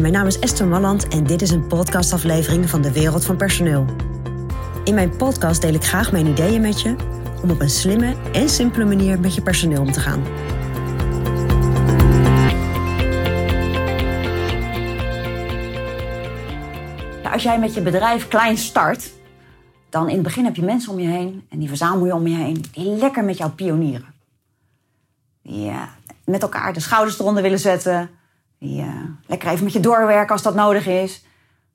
Mijn naam is Esther Malland en dit is een podcastaflevering van de Wereld van Personeel. In mijn podcast deel ik graag mijn ideeën met je om op een slimme en simpele manier met je personeel om te gaan. Nou, als jij met je bedrijf klein start, dan in het begin heb je mensen om je heen en die verzamel je om je heen die lekker met jou pionieren. Die uh, met elkaar de schouders eronder willen zetten, die lekker even met je doorwerken als dat nodig is.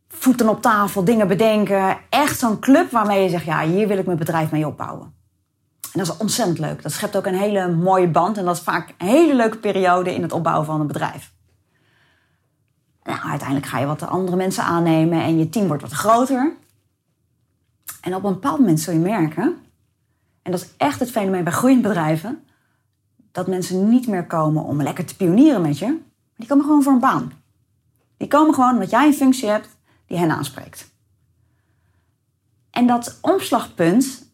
Voeten op tafel, dingen bedenken. Echt zo'n club waarmee je zegt, ja, hier wil ik mijn bedrijf mee opbouwen. En dat is ontzettend leuk. Dat schept ook een hele mooie band. En dat is vaak een hele leuke periode in het opbouwen van een bedrijf. Nou, uiteindelijk ga je wat andere mensen aannemen en je team wordt wat groter. En op een bepaald moment zul je merken, en dat is echt het fenomeen bij groeiende bedrijven, dat mensen niet meer komen om lekker te pionieren met je, die komen gewoon voor een baan. Die komen gewoon omdat jij een functie hebt die hen aanspreekt. En dat omslagpunt,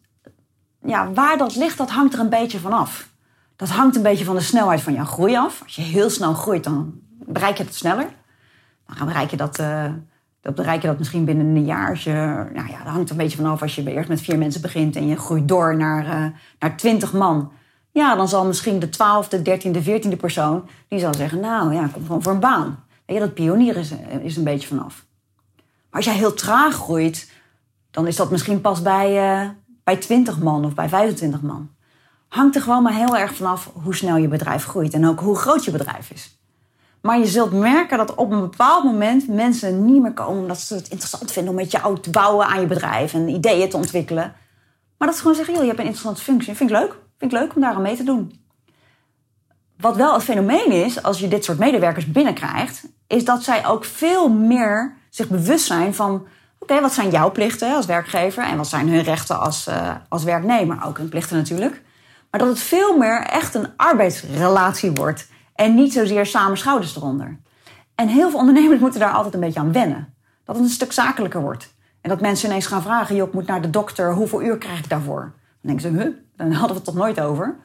ja, waar dat ligt, dat hangt er een beetje van af. Dat hangt een beetje van de snelheid van jouw groei af. Als je heel snel groeit, dan bereik je het sneller. Dan bereik je dat, uh, dan bereik je dat misschien binnen een jaar. Nou ja, dat hangt een beetje vanaf als je eerst met vier mensen begint en je groeit door naar, uh, naar twintig man. Ja, dan zal misschien de twaalfde, dertiende, veertiende persoon, die zal zeggen, nou ja, kom gewoon voor een baan. Weet je, dat pionier is, is een beetje vanaf. Maar als jij heel traag groeit, dan is dat misschien pas bij, uh, bij 20 man of bij 25 man. Hangt er gewoon maar heel erg vanaf hoe snel je bedrijf groeit en ook hoe groot je bedrijf is. Maar je zult merken dat op een bepaald moment mensen niet meer komen omdat ze het interessant vinden om met jou te bouwen aan je bedrijf en ideeën te ontwikkelen. Maar dat ze gewoon zeggen, joh, je hebt een interessante functie. Vind ik leuk. Vind ik leuk om daar aan mee te doen. Wat wel het fenomeen is, als je dit soort medewerkers binnenkrijgt, is dat zij ook veel meer zich bewust zijn van: oké, wat zijn jouw plichten als werkgever en wat zijn hun rechten als, uh, als werknemer? Ook hun plichten natuurlijk. Maar dat het veel meer echt een arbeidsrelatie wordt en niet zozeer samen schouders eronder. En heel veel ondernemers moeten daar altijd een beetje aan wennen. Dat het een stuk zakelijker wordt. En dat mensen ineens gaan vragen: joh, ik moet naar de dokter, hoeveel uur krijg ik daarvoor? Dan denken ze: huh, dan hadden we het toch nooit over.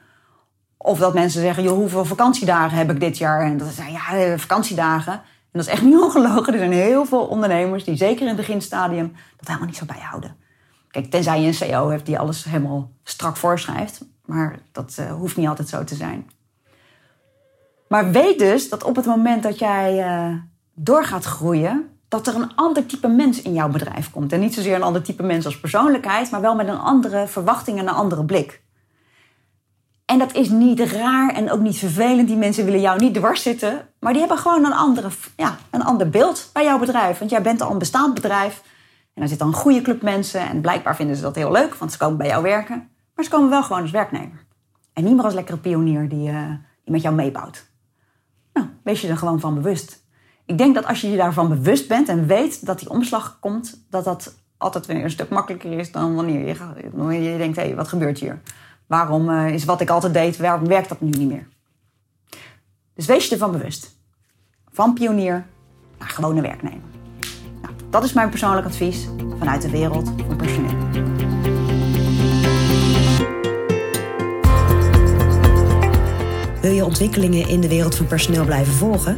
Of dat mensen zeggen: joh, hoeveel vakantiedagen heb ik dit jaar? En dat zeggen: ja, vakantiedagen. En dat is echt niet ongelogen. Er zijn heel veel ondernemers die zeker in het beginstadium dat helemaal niet zo bijhouden. Kijk, tenzij je een CEO hebt die alles helemaal strak voorschrijft. Maar dat uh, hoeft niet altijd zo te zijn. Maar weet dus dat op het moment dat jij uh, door gaat groeien, dat er een ander type mens in jouw bedrijf komt. En niet zozeer een ander type mens als persoonlijkheid, maar wel met een andere verwachting en een andere blik. En dat is niet raar en ook niet vervelend. Die mensen willen jou niet dwars zitten. Maar die hebben gewoon een, andere, ja, een ander beeld bij jouw bedrijf. Want jij bent al een bestaand bedrijf. En daar zit dan een goede club mensen. En blijkbaar vinden ze dat heel leuk, want ze komen bij jou werken. Maar ze komen wel gewoon als werknemer. En niet meer als lekkere pionier die, uh, die met jou meebouwt. Nou, wees je er gewoon van bewust. Ik denk dat als je je daarvan bewust bent en weet dat die omslag komt, dat dat altijd weer een stuk makkelijker is dan wanneer je, je denkt: hé, hey, wat gebeurt hier? Waarom uh, is wat ik altijd deed, waarom werkt dat nu niet meer? Dus wees je ervan bewust. Van pionier naar gewone werknemer. Nou, dat is mijn persoonlijk advies vanuit de wereld van personeel. Wil je ontwikkelingen in de wereld van personeel blijven volgen?